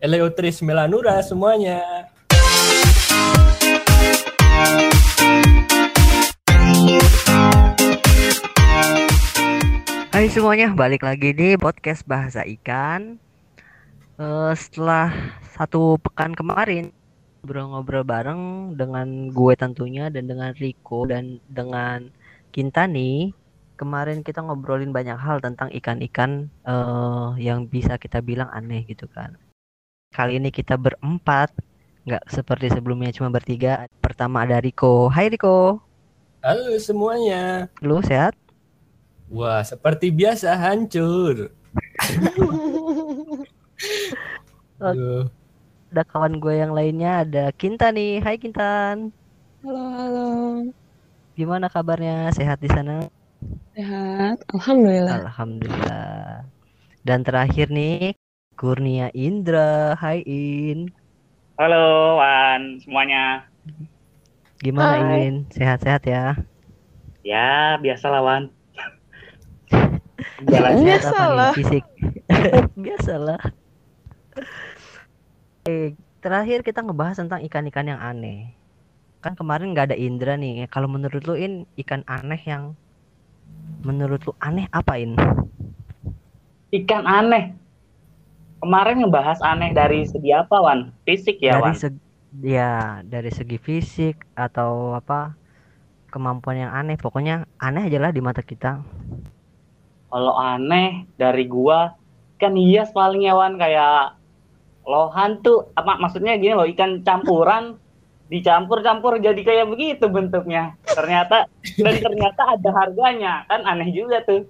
Eleutris Melanura semuanya. Hai semuanya, balik lagi di podcast Bahasa Ikan. Eh, setelah satu pekan kemarin ngobrol-ngobrol bareng dengan gue tentunya dan dengan Rico dan dengan Kintani. Kemarin kita ngobrolin banyak hal tentang ikan-ikan eh, yang bisa kita bilang aneh gitu kan. Kali ini kita berempat, nggak seperti sebelumnya cuma bertiga. Pertama ada Rico. Hai Rico, Halo semuanya. lu sehat? Wah, seperti biasa hancur. Aduh. Ada kawan gue yang lainnya, ada Kintan nih. Hai Kintan. Halo, halo. Gimana kabarnya? Sehat di sana? Sehat. Alhamdulillah. Alhamdulillah. Dan terakhir nih, Kurnia Indra. Hai In. Halo Wan semuanya. Gimana Hai. In? Sehat-sehat ya? Ya Wan. Jalan Iya. Sehat apa nih? Biasalah. Fisik. Biasalah. Eh, terakhir kita ngebahas tentang ikan-ikan yang aneh. Kan kemarin nggak ada Indra nih. Kalau menurut lu In, ikan aneh yang menurut lu aneh apa In? ikan aneh. Kemarin ngebahas aneh dari segi apa Wan? Fisik ya dari Wan. segi ya dari segi fisik atau apa kemampuan yang aneh pokoknya aneh aja lah di mata kita Kalau aneh dari gua ikan hias paling ya Wan kayak lohan tuh apa maksudnya gini loh ikan campuran dicampur-campur jadi kayak begitu bentuknya. Ternyata dan ternyata ada harganya kan aneh juga tuh.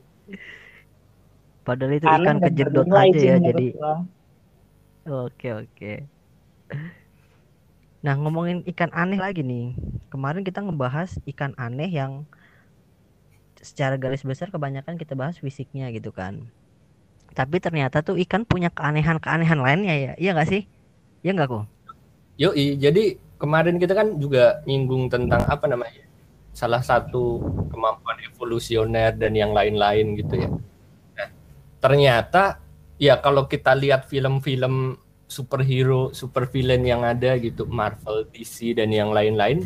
Padahal itu Aneh ikan kejedot aja ya jadi oke oke. Nah ngomongin ikan aneh lagi nih. Kemarin kita ngebahas ikan aneh yang secara garis besar kebanyakan kita bahas fisiknya gitu kan. Tapi ternyata tuh ikan punya keanehan-keanehan lainnya ya. Iya nggak sih? Iya nggak kok Yoi, jadi kemarin kita kan juga nyinggung tentang apa namanya? Salah satu kemampuan evolusioner dan yang lain-lain gitu ya. Ternyata ya kalau kita lihat film-film superhero, supervillain yang ada gitu, Marvel, DC dan yang lain-lain,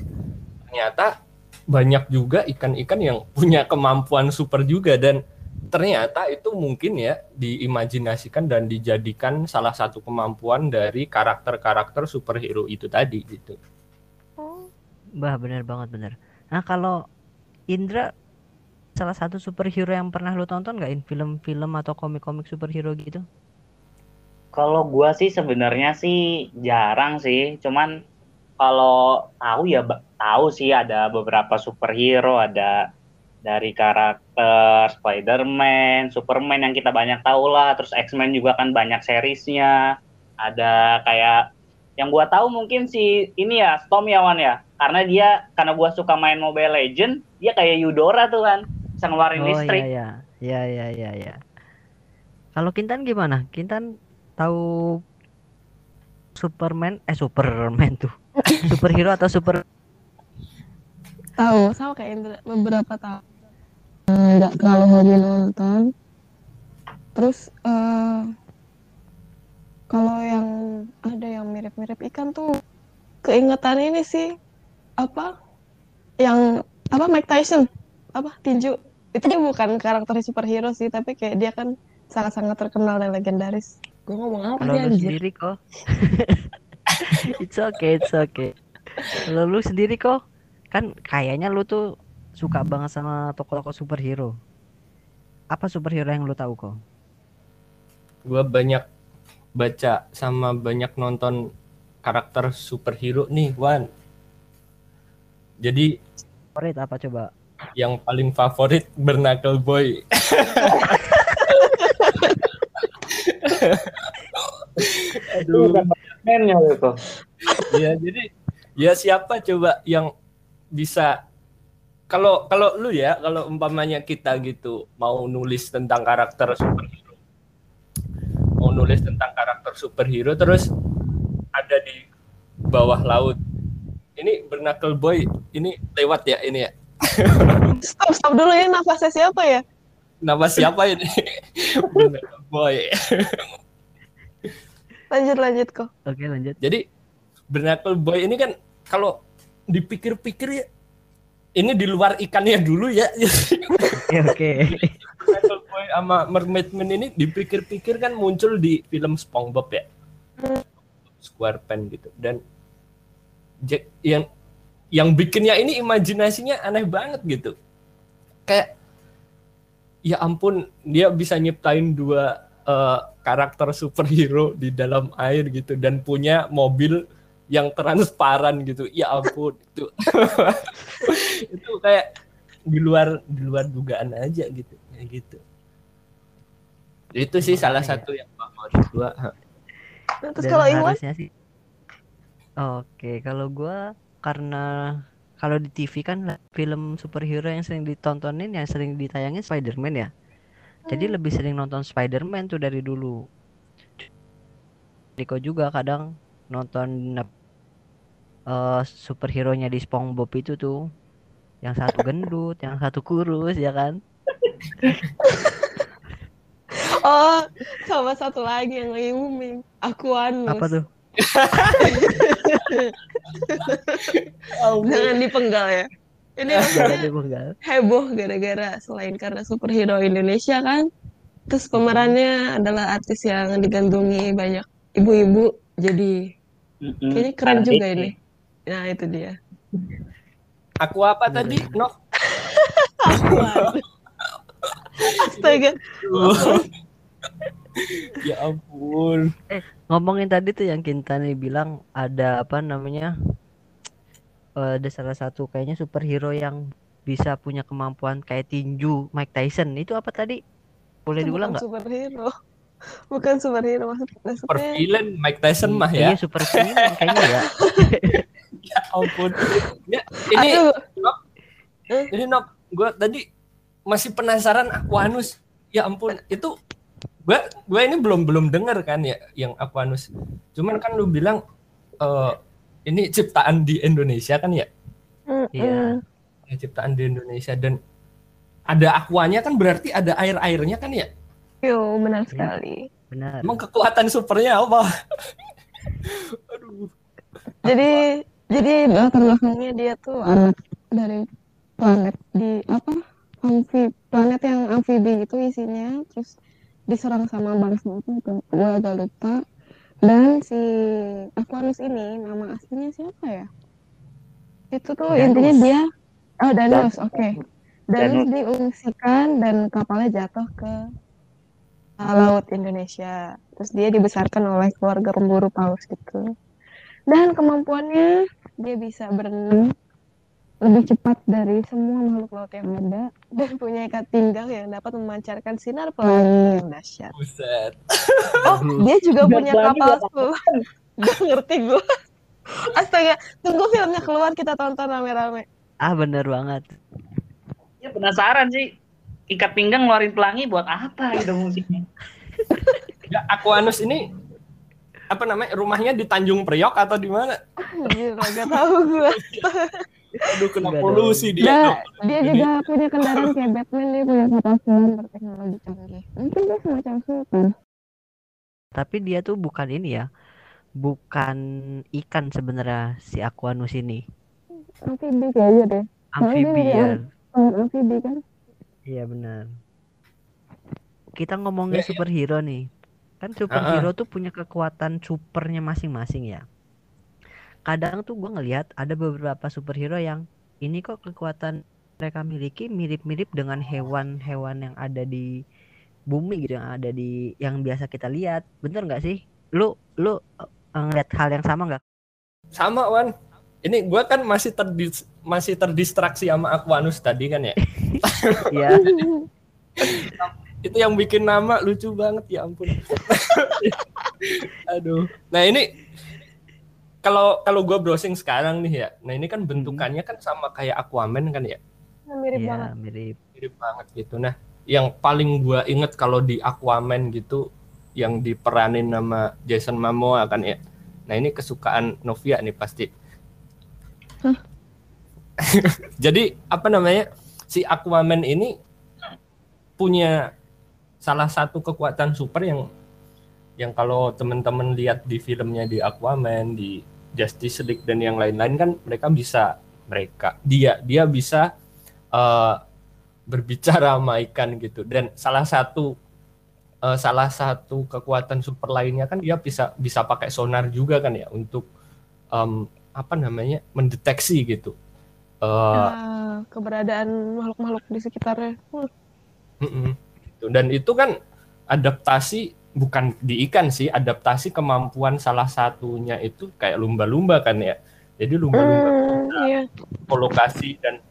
ternyata banyak juga ikan-ikan yang punya kemampuan super juga dan ternyata itu mungkin ya diimajinasikan dan dijadikan salah satu kemampuan dari karakter-karakter superhero itu tadi gitu. Bah bener banget bener. Nah kalau Indra salah satu superhero yang pernah lu tonton nggak film-film atau komik-komik superhero gitu? Kalau gua sih sebenarnya sih jarang sih, cuman kalau tahu ya tahu sih ada beberapa superhero, ada dari karakter Spider-Man, Superman yang kita banyak tahu lah, terus X-Men juga kan banyak seriesnya. Ada kayak yang gua tahu mungkin si ini ya Storm ya ya, karena dia karena gua suka main Mobile Legend, dia kayak Eudora tuh kan, bisa ngeluarin Oh listrik. iya iya iya iya iya. Kalau Kintan gimana? Kintan tahu Superman eh Superman tuh superhero atau super Tahu, sama kayak Indra beberapa tahun. Eh, Nggak terlalu hobi nonton. Terus eh kalau yang ada yang mirip-mirip ikan tuh keingetan ini sih apa yang apa Mike Tyson apa tinju itu dia bukan karakter superhero sih tapi kayak dia kan sangat-sangat terkenal dan legendaris. Gue ngomong apa kalau sih lu anjir? sendiri kok? It's okay it's okay. Kalau lu sendiri kok? Kan kayaknya lu tuh suka banget sama tokoh-tokoh superhero. Apa superhero yang lu tahu kok? Gua banyak baca sama banyak nonton karakter superhero nih, Wan. Jadi favorit apa coba yang paling favorit Bernacle Boy. Aduh. Batman-nya gitu. ya jadi ya siapa coba yang bisa kalau kalau lu ya kalau umpamanya kita gitu mau nulis tentang karakter superhero mau nulis tentang karakter superhero terus ada di bawah laut ini Bernacle Boy ini lewat ya ini ya stop stop dulu ya nafasnya siapa ya nama siapa ini Boy lanjut lanjut kok. Oke lanjut. Jadi Bernacle Boy ini kan kalau dipikir-pikir ya ini di luar ikannya dulu ya. Oke. Bernacle Boy sama Mermaid Man ini dipikir-pikir kan muncul di film SpongeBob ya. SquarePants gitu dan Jack yang yang bikinnya ini imajinasinya aneh banget gitu. Kayak ya ampun dia bisa nyiptain dua eh, karakter superhero di dalam air gitu dan punya mobil yang transparan gitu. Ya ampun itu. itu kayak di luar di luar dugaan aja gitu. Kayak gitu. Itu sih salah Makanya ya. satu yang favorit gua. Nah, terus Dan kalau Iwan sih Oke, kalau gua karena kalau di TV kan film superhero yang sering ditontonin yang sering ditayangin Spider-Man ya. Jadi lebih sering nonton Spider-Man tuh dari dulu. Riko juga kadang nonton eh superhero-nya di SpongeBob itu tuh. Yang satu gendut, yang satu kurus ya kan? Oh, sama satu lagi yang lagi booming. Aquanus. Apa tuh? Jangan dipenggal ya. Ini maksudnya heboh gara-gara selain karena superhero Indonesia kan. Terus pemerannya adalah artis yang digandungi banyak ibu-ibu. Jadi Mm-mm. kayaknya keren Karena juga ini. Nah, itu dia. Aku apa tadi? No. Aquan. Astaga. Ya ampun. Ngomongin tadi tuh yang Kintani bilang ada apa namanya? eh, ada salah satu kayaknya superhero yang bisa punya kemampuan kayak tinju Mike Tyson. Itu apa tadi? Boleh Itu diulang bukan nggak? superhero. Bukan superhero maksudnya. Super villain Mike Tyson mah ya. Iya, super villain kayaknya ya. Ya ampun. Ya, ini Aduh, ini Nok, gue tadi masih penasaran Aquanus. Ya ampun, itu gue gue ini belum belum dengar kan ya yang Aquanus. Cuman kan lu bilang eh ini ciptaan di Indonesia kan ya? Iya. mm. Ya, ciptaan di Indonesia dan ada aquanya kan berarti ada air-airnya kan ya? Yo, benar sekali. Benar. Emang kekuatan supernya apa? Aduh. Jadi jadi latar belakangnya dia tuh anak dari planet di apa amfi planet yang amfibi itu isinya terus diserang sama bangsa itu gue agak lupa dan si Aquarius ini nama aslinya siapa ya? Itu tuh Danus. intinya dia oh Danus. oke. Danus Danus. diungsikan dan kapalnya jatuh ke laut Indonesia. Terus dia dibesarkan oleh keluarga pemburu paus gitu. Dan kemampuannya dia bisa berenang lebih cepat dari semua makhluk laut yang ada dan punya ikat pinggang yang dapat memancarkan sinar pelangi yang dahsyat. Buset. Oh, dia juga punya kapal selam. Gak ngerti gue. Astaga, tunggu filmnya keluar kita tonton rame-rame. Ah, bener banget. Ya penasaran sih. Ikat pinggang ngeluarin pelangi buat apa gitu musiknya? Ya, Aquanus ini apa namanya rumahnya di Tanjung Priok atau di mana? Anjir, gak tahu gue. Aduh kena polusi dia. Nah, dia juga punya kendaraan kayak Batman, dia punya kapal selam berteknologi canggih. Mungkin dia semacam sultan. Tapi dia tuh bukan ini ya. Bukan ikan sebenarnya si Aquanus ini. Amfibi kayaknya deh. Amfibi ya. Amfibi kan. Iya benar. Kita ngomongin Ya, ya. superhero nih. Kan superhero tuh punya kekuatan supernya masing-masing ya. Kadang tuh gue ngelihat ada beberapa superhero yang ini kok kekuatan mereka miliki mirip-mirip dengan hewan-hewan yang ada di bumi gitu yang ada di yang biasa kita lihat. Bener nggak sih? Lu lu eh, ngeliat hal yang sama nggak? Sama Wan. Ini gua kan masih terdis masih terdistraksi sama Aquanus tadi kan ya. Iya. Itu yang bikin nama lucu banget ya ampun. Aduh. Nah ini kalau kalau gua browsing sekarang nih ya. Nah ini kan bentukannya kan sama kayak Aquaman kan ya. Mirip Iya, banget. mirip. Mirip banget gitu. Nah yang paling gua inget kalau di Aquaman gitu yang diperanin nama Jason Momoa kan ya. Nah ini kesukaan Novia nih pasti. Jadi apa namanya si Aquaman ini punya salah satu kekuatan super yang yang kalau teman-teman lihat di filmnya di Aquaman, di Justice League dan yang lain-lain kan mereka bisa mereka dia dia bisa uh, berbicara sama ikan gitu dan salah satu uh, salah satu kekuatan super lainnya kan dia bisa bisa pakai sonar juga kan ya untuk um, apa namanya mendeteksi gitu uh, Ya, keberadaan makhluk-makhluk di sekitarnya. Hmm. dan itu kan adaptasi bukan di ikan sih adaptasi kemampuan salah satunya itu kayak lumba-lumba kan ya. Jadi lumba-lumba Hmm, iya. kolokasi dan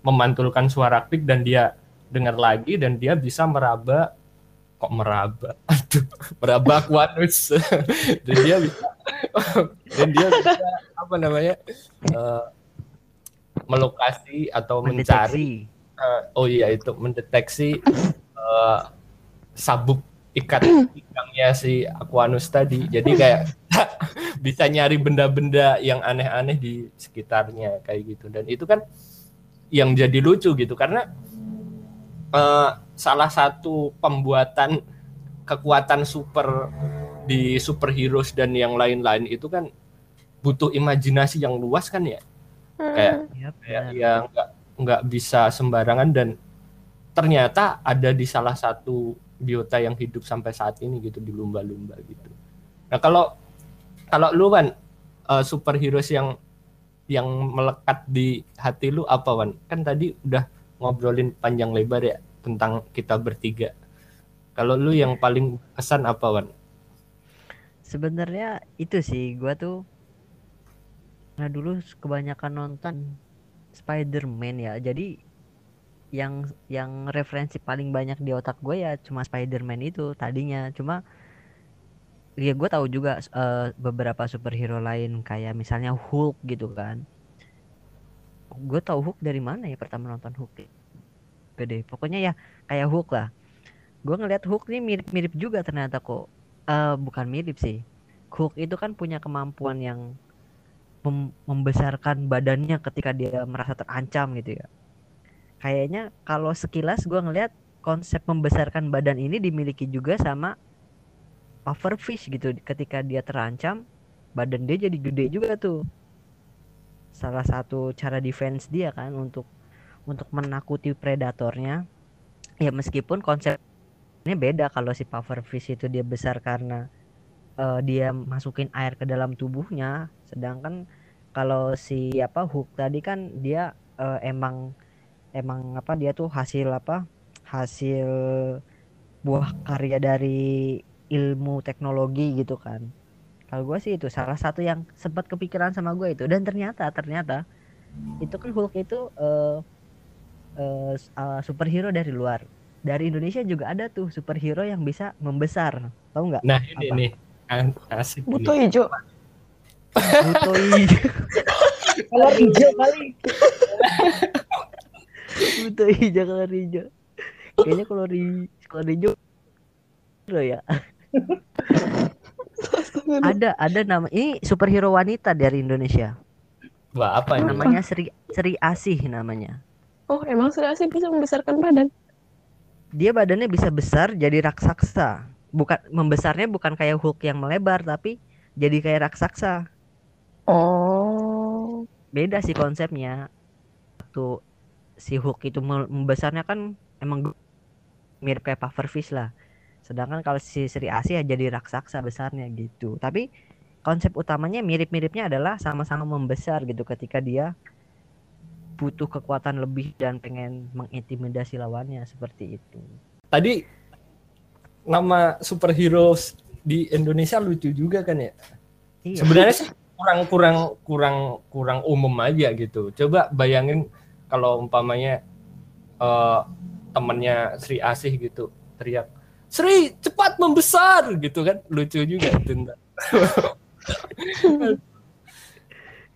memantulkan suara klik dan dia dengar lagi dan dia bisa meraba. Kok meraba? Aduh meraba Aquanus. Dan dia bisa dan dia bisa apa namanya eh, melokasi atau mencari mendeteksi. eh, oh iya itu mendeteksi eh, sabuk ikan ikangnya si Aquanus tadi. Jadi kayak bisa nyari benda-benda yang aneh-aneh di sekitarnya kayak gitu. Dan itu kan yang jadi lucu gitu karena eh, salah satu pembuatan kekuatan super di superheroes dan yang lain-lain itu kan butuh imajinasi yang luas kan ya? Kayak ya kayak benar. ya nggak nggak bisa sembarangan dan ternyata ada di salah satu biota yang hidup sampai saat ini gitu di lumba-lumba gitu. Nah kalau kalau lu kan eh, superheroes yang yang melekat di hati lu apa Wan? Kan tadi udah ngobrolin panjang lebar ya tentang kita bertiga. Kalau lu yang paling kesan apa Wan? Sebenarnya itu sih gua tuh nah dulu kebanyakan nonton Spider-Man ya. Jadi yang yang referensi paling banyak di otak gue ya cuma Spider-Man itu tadinya. Cuma ya gue tahu juga eh, beberapa superhero lain kayak misalnya Hulk gitu kan. Gue tahu Hulk dari mana ya pertama nonton Hulk? Gede. Pokoknya ya kayak Hulk lah. Gue ngeliat Hulk ini mirip-mirip juga ternyata kok. Eh bukan mirip sih. Hulk itu kan punya kemampuan yang mem- membesarkan badannya ketika dia merasa terancam gitu ya. Kayaknya kalau sekilas gua ngelihat konsep membesarkan badan ini dimiliki juga sama pufferfish gitu. Ketika dia terancam, badan dia jadi gede juga tuh. Salah satu cara defense dia kan untuk untuk menakuti predatornya. Ya meskipun konsepnya beda kalau si pufferfish itu dia besar karena eh, dia masukin air ke dalam tubuhnya, sedangkan kalau si apa Hook tadi kan dia eh, emang emang apa dia tuh hasil apa hasil buah karya dari ilmu teknologi gitu kan kalau gue sih itu salah satu yang sempat kepikiran sama gue itu dan ternyata ternyata itu kan Hulk itu eh, eh, s- eh, superhero dari luar dari Indonesia juga ada tuh superhero yang bisa membesar tahu nggak Nah ini Apa? nih An- asik ini. Buto hijau. Buto hijau Kalau hijau kali. Buto hijau kolor hijau. Kayaknya kolor hijau kolor hijau loh ya. Ada ada nama ini superhero wanita dari Indonesia. Wah apa ini? namanya Sri Sri Asih namanya. Oh, emang sudah sih bisa membesarkan badan. dia badannya bisa besar jadi raksasa. Bukan membesarnya bukan kayak Hulk yang melebar tapi jadi kayak raksasa. Oh. beda sih konsepnya. Tuh si Hulk itu me- membesarnya kan emang mirip kayak pufferfish lah sedangkan kalau si Sri Asih ya jadi raksasa besarnya gitu tapi konsep utamanya mirip-miripnya adalah sama-sama membesar gitu ketika dia butuh kekuatan lebih dan pengen mengintimidasi lawannya seperti itu Tadi nama superhero di Indonesia lucu juga kan ya? iya Sebenarnya sih kurang kurang kurang kurang umum aja gitu. Coba bayangin kalau umpamanya eh, temennya Sri Asih gitu teriak Sri cepat membesar gitu kan lucu juga itu ntar.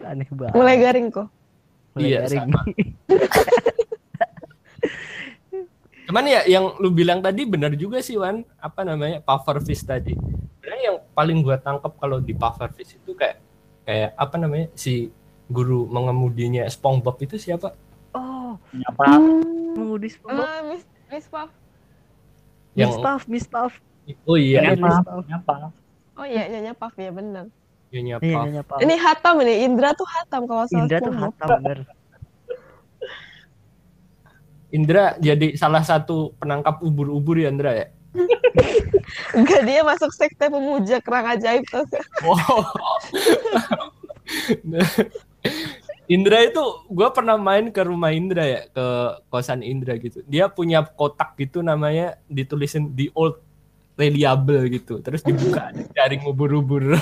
aneh banget Mulai garing kok. Mulai Iya, garing. sama. Cuman ya yang lu bilang tadi benar juga sih Wan, apa namanya pufferfish tadi. Sebenarnya yang paling gua tangkap kalau di pufferfish itu kayak kayak apa namanya si guru mengemudinya SpongeBob itu siapa? Oh Apa? mengudi SpongeBob Ah, Miss Miss Puff. Miss Yang Puff Miss Puff Oh iya, Iya, Nyapa, Puff. nyapa. Oh iya, nyonya Puff ya benar. Nyonya Iya, Puff. Nyonya Puff. Ini Hatam ini, Indra tuh Hatam kalau soal Indra tuh hatam bener. Indra jadi salah satu penangkap ubur-ubur ya Indra ya. Enggak dia masuk sekte pemuja kerang ajaib tuh. Wow. Indra itu gue pernah main ke rumah Indra ya ke kosan Indra gitu. Dia punya kotak gitu namanya ditulisin the old reliable gitu. Terus dibuka ada jaring ubur-ubur.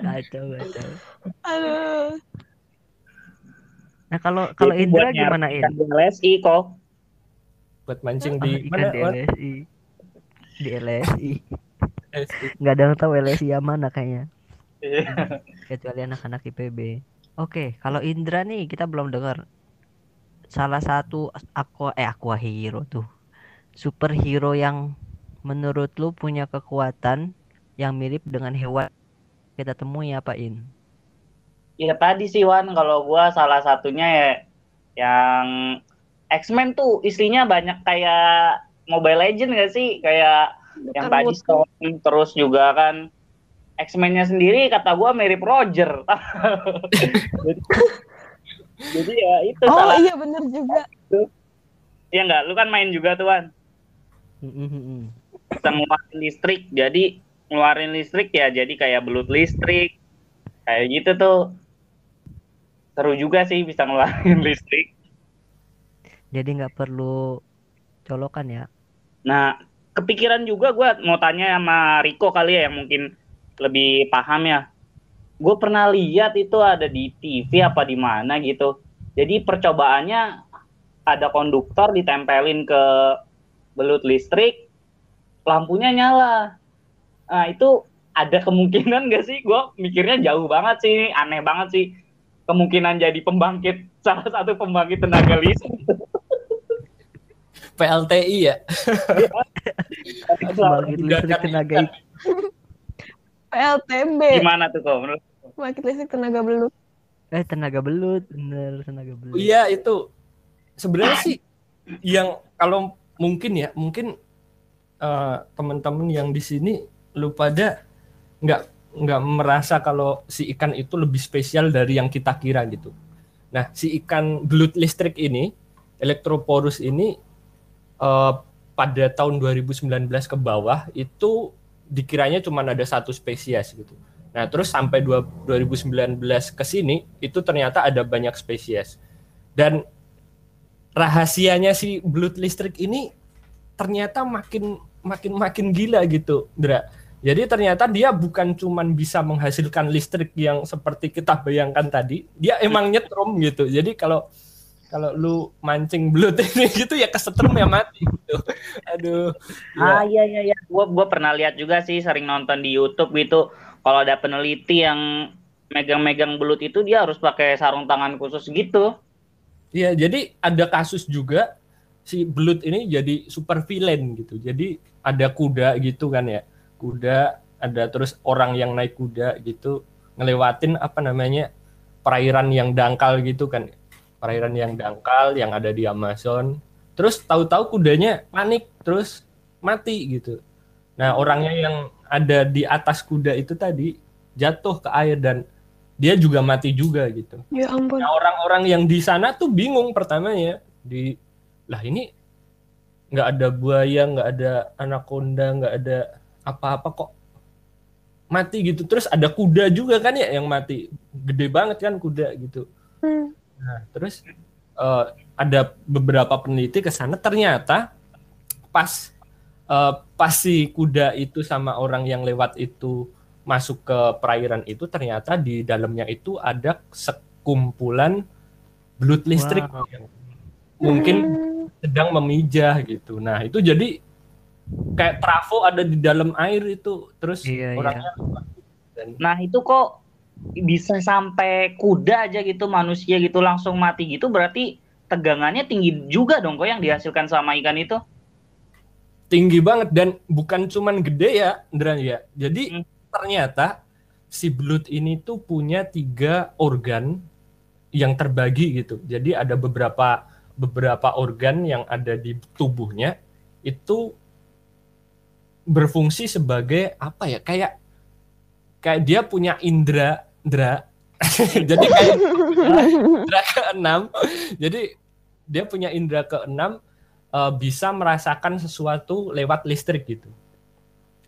Kacau, kacau. Aduh. Nah kalau kalau Indra gimana In? ikan di LSI kok. Buat mancing Oh, di ikan mana? di? LSI. Di LSI. Nggak ada yang tahu LSI yang mana kayaknya. Kecuali anak-anak IPB. Oke, kalau Indra nih kita belum dengar. Salah satu aqua eh aqua hero tuh. Superhero yang menurut lu punya kekuatan yang mirip dengan hewan kita temui apa In? Ya tadi sih Wan, kalau gua salah satunya ya yang X-Men tuh isinya banyak kayak Mobile Legend gak sih? Kayak yang Bukan tadi Stone, terus juga kan X-Men-nya sendiri kata gua mirip Roger. jadi, jadi ya itu Oh salah. iya benar juga. Ya enggak, lu kan main juga tuh Wan. Mm-mm-mm. Bisa ngeluarin listrik, jadi ngeluarin listrik ya jadi kayak belut listrik. Kayak gitu tuh. Seru juga sih bisa ngeluarin listrik. Jadi nggak perlu colokan ya. Nah, kepikiran juga gue mau tanya sama Riko kali ya yang mungkin lebih paham ya. Gue pernah lihat itu ada di TV apa di mana gitu. Jadi percobaannya ada konduktor ditempelin ke belut listrik, lampunya nyala. Nah itu ada kemungkinan gak sih? Gue mikirnya jauh banget sih, aneh banget sih. Kemungkinan jadi pembangkit, salah satu pembangkit tenaga listrik. PLTI ya. Bangkit listrik tenaga PLTB. Gimana tuh kok? Menurut Pembangkit listrik tenaga belut. eh tenaga belut, bener tenaga belut. Iya itu sebenarnya sih yang kalau mungkin ya mungkin eh, teman-teman yang di sini lu pada nggak nggak merasa kalau si ikan itu lebih spesial dari yang kita kira gitu. Nah si ikan belut listrik ini Electroporus ini eh, pada tahun 2019 ke bawah itu dikiranya cuma ada satu spesies gitu. Nah, terus sampai dua- 2019 ke sini itu ternyata ada banyak spesies. Dan rahasianya si belut listrik ini ternyata makin makin makin gila gitu, Dra. Jadi ternyata dia bukan cuman bisa menghasilkan listrik yang seperti kita bayangkan tadi, dia emang nyetrum gitu. Jadi kalau kalau lu mancing belut ini gitu ya kesetrum ya mati gitu. Aduh. Ah Ya. iya iya iya, gua gua pernah lihat juga sih sering nonton di YouTube gitu. Kalau ada peneliti yang megang-megang belut itu dia harus pakai sarung tangan khusus gitu. Iya, jadi ada kasus juga si belut ini jadi super villain gitu. Jadi ada kuda gitu kan ya. Kuda ada terus orang yang naik kuda gitu ngelewatin apa namanya perairan yang dangkal gitu kan. Perairan yang dangkal yang ada di Amazon. Terus tahu-tahu kudanya panik terus mati gitu. Nah, orangnya yang ada di atas kuda itu tadi jatuh ke air dan dia juga mati juga gitu. Ya ampun. Nah, orang-orang yang di sana tuh bingung pertamanya di lah ini nggak ada buaya, nggak ada anaconda, nggak ada apa-apa kok mati gitu. Terus ada kuda juga kan ya yang mati, gede banget kan kuda gitu. Hmm. Nah, terus eh, ada beberapa peneliti ke sana ternyata pas eh, pas si kuda itu sama orang yang lewat itu masuk ke perairan itu ternyata di dalamnya itu ada sekumpulan belut listrik Wow. yang mungkin sedang memijah gitu. Nah, itu jadi kayak trafo ada di dalam air itu terus Iya, orangnya dan Nah, itu kok bisa sampai kuda aja gitu manusia gitu langsung mati gitu berarti tegangannya tinggi juga dong kok yang dihasilkan sama ikan itu. tinggi banget dan bukan cuman gede ya, Indra ya. Jadi Hmm. ternyata si belut ini tuh punya tiga organ yang terbagi gitu. Jadi ada beberapa beberapa organ yang ada di tubuhnya itu berfungsi sebagai apa ya kayak kayak dia punya indera indera jadi kayak indera keenam. Jadi dia punya indera keenam uh, bisa merasakan sesuatu lewat listrik gitu.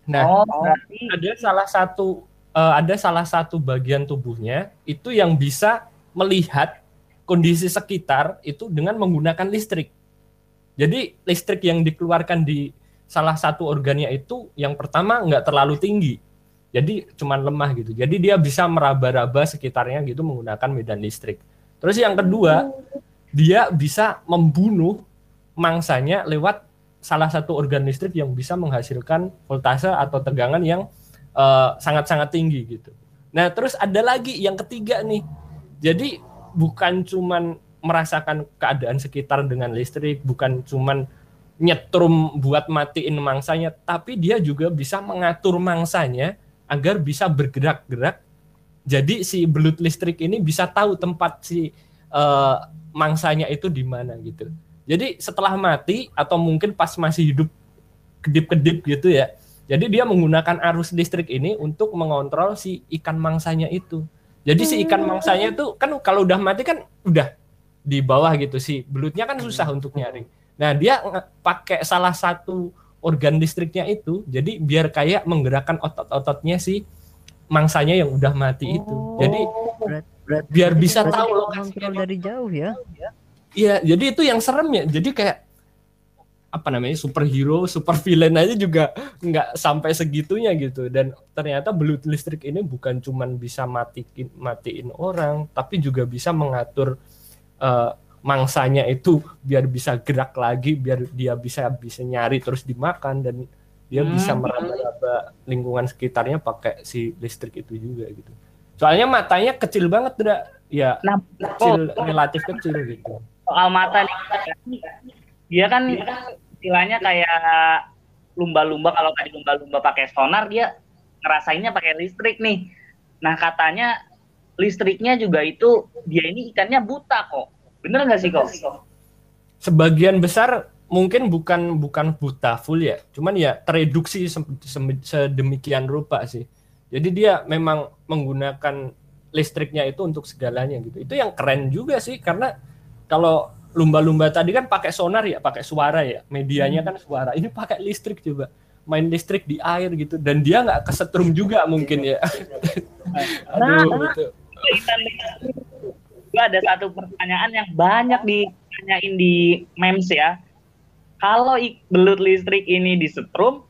Nah oh, ada salah satu uh, ada salah satu bagian tubuhnya itu yang bisa melihat kondisi sekitar itu dengan menggunakan listrik. Jadi listrik yang dikeluarkan di salah satu organnya itu yang pertama nggak terlalu tinggi. Jadi cuman lemah gitu. Jadi dia bisa meraba-raba sekitarnya gitu menggunakan medan listrik. Terus yang kedua, dia bisa membunuh mangsanya lewat salah satu organ listrik yang bisa menghasilkan voltase atau tegangan yang eh, sangat-sangat uh, tinggi gitu. Nah, terus ada lagi yang ketiga nih. Jadi bukan cuman merasakan keadaan sekitar dengan listrik, bukan cuman nyetrum buat matiin mangsanya, tapi dia juga bisa mengatur mangsanya agar bisa bergerak-gerak. Jadi si belut listrik ini bisa tahu tempat si uh, mangsanya itu di mana gitu. Jadi setelah mati atau mungkin pas masih hidup kedip-kedip gitu ya. Jadi dia menggunakan arus listrik ini untuk mengontrol si ikan mangsanya itu. Jadi si ikan mangsanya itu kan kalau udah mati kan udah di bawah gitu sih belutnya kan susah hmm. untuk nyari nah dia pakai salah satu organ listriknya itu jadi biar kayak menggerakkan otot-ototnya si mangsanya yang udah mati itu. Jadi berat, berat, biar bisa tahu lokasi dari jauh ya. Iya jadi itu yang serem ya. Jadi kayak apa namanya superhero, super villain aja juga nggak sampai segitunya gitu. Dan ternyata belut listrik ini bukan cuman bisa matiin matiin orang tapi juga bisa mengatur uh, mangsanya itu biar bisa gerak lagi biar dia bisa bisa nyari terus dimakan dan dia hmm. bisa meraba-raba lingkungan sekitarnya pakai si listrik itu juga gitu. Soalnya matanya kecil banget tidak ya nah, kecil oh, relatif kecil gitu. Soal mata nih dia kan istilahnya kayak lumba-lumba kalau tadi lumba-lumba pakai sonar dia ngerasainnya pakai listrik nih. Nah katanya listriknya juga itu dia ini ikannya buta kok. Bener nggak sih kok? Sebagian besar mungkin bukan bukan buta full ya, cuman ya tereduksi sedemikian rupa sih. Jadi dia memang menggunakan listriknya itu untuk segalanya gitu. Itu yang keren juga sih karena kalau lumba-lumba tadi kan pakai sonar ya, pakai suara ya, medianya kan suara. Ini pakai listrik juga main listrik di air gitu dan dia nggak kesetrum juga mungkin ya. Aduh, nah, gitu gue ada satu pertanyaan yang banyak ditanyain di memes ya. Kalau belut listrik ini disetrum,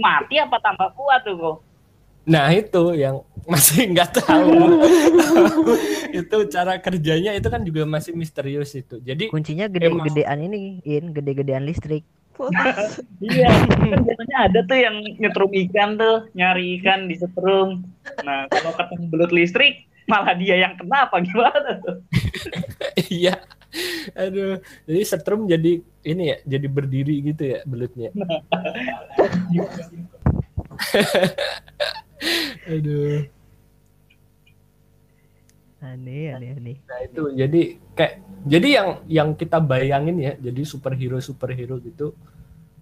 mati apa tambah kuat tuh kok? Nah itu yang masih nggak tahu. itu cara kerjanya itu kan juga masih misterius itu. Jadi kuncinya gede-gedean ini, in gede-gedean listrik. iya, kan biasanya ada tuh yang nyetrum ikan tuh, nyari ikan di setrum. Nah, kalau ketemu belut listrik, malah dia yang kena apa gimana tuh? Iya. Aduh, jadi setrum jadi ini ya, jadi berdiri gitu ya belutnya. Aduh. Aneh, aneh, aneh. Nah itu jadi kayak jadi yang yang kita bayangin ya, jadi superhero superhero gitu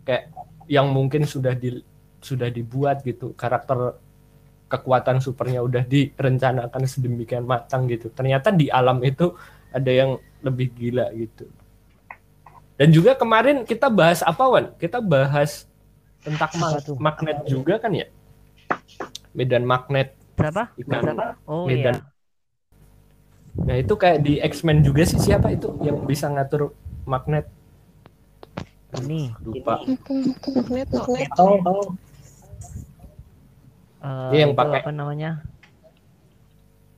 kayak yang mungkin sudah di sudah dibuat gitu karakter kekuatan supernya udah direncanakan sedemikian matang gitu. Ternyata di alam itu ada yang lebih gila gitu. Dan juga kemarin kita bahas apa Wan? Kita bahas tentang ma magnet juga kan ya? Medan magnet. Berapa? Ikan Oh, medan. Iya. Nah itu kayak di X-Men juga sih siapa itu yang bisa ngatur magnet? Ini. Lupa. Magnet, magnet. Oh, oh uh, yang pakai apa namanya?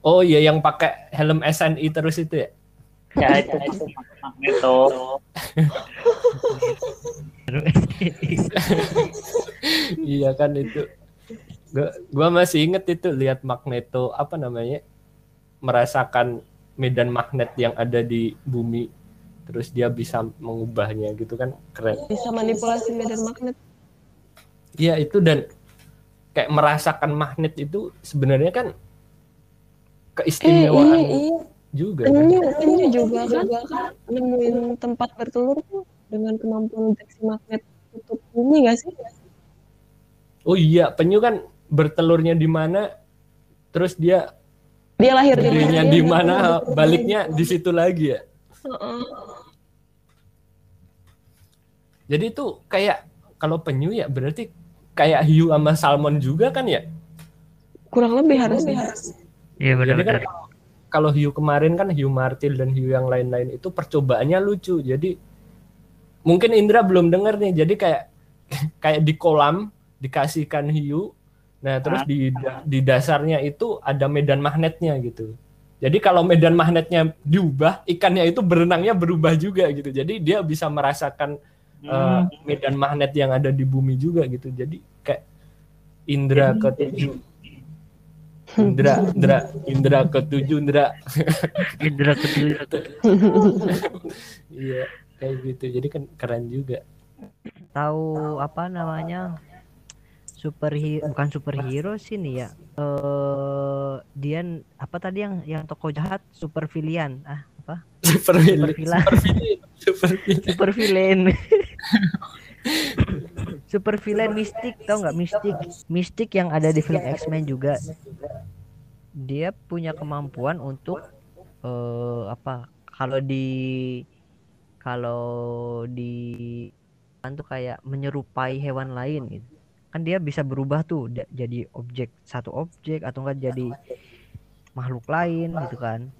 Oh iya yang pakai helm SNI terus itu ya? Ya itu itu Magneto. iya kan itu. Gua, gua masih inget itu lihat Magneto apa namanya? merasakan medan magnet yang ada di bumi terus dia bisa mengubahnya gitu kan keren. Bisa manipulasi medan magnet. Iya itu dan kayak merasakan magnet itu sebenarnya kan keistimewaan. Eh, iya, iya. juga. kan? Penyu, penyu juga kan nemuin tempat bertelur tuh dengan kemampuan deteksi magnet kutub bumi gak sih? Oh iya, penyu kan bertelurnya di mana, terus dia Dia lahir di gedenya di mana, baliknya di situ lagi ya. Heeh. Jadi itu kayak kalau penyu ya berarti kayak hiu sama salmon juga kan ya? Kurang lebih harusnya. Iya Jadi kan kalau hiu kemarin kan hiu martil dan hiu yang lain-lain itu percobaannya lucu. Jadi mungkin Indra belum dengar nih. Jadi kayak kayak di kolam dikasihkan hiu. Nah, terus di di dasarnya itu ada medan magnetnya gitu. Jadi kalau medan magnetnya diubah, ikannya itu berenangnya berubah juga gitu. Jadi dia bisa merasakan eh, medan magnet yang ada di bumi juga gitu. Jadi kayak Indra ketujuh. Indra, Indra, Indra ketujuh, Indra. Indra ketujuh. Iya, kayak gitu. Jadi kan keren juga. Tahu apa namanya? Superhero bukan superhero sih nih ya. Eh dia n- apa tadi yang yang tokoh jahat super villain. Ah, apa? Super villain. villain. Super villain. Super villain. Super villain. mistik tau nggak mistik? Mistik yang ada di film X-Men juga. Dia punya kemampuan untuk eh apa? Kalau di kalau di kan tuh kayak menyerupai hewan lain gitu. Kan dia bisa berubah tuh jadi objek satu objek atau enggak jadi makhluk lain gitu kan.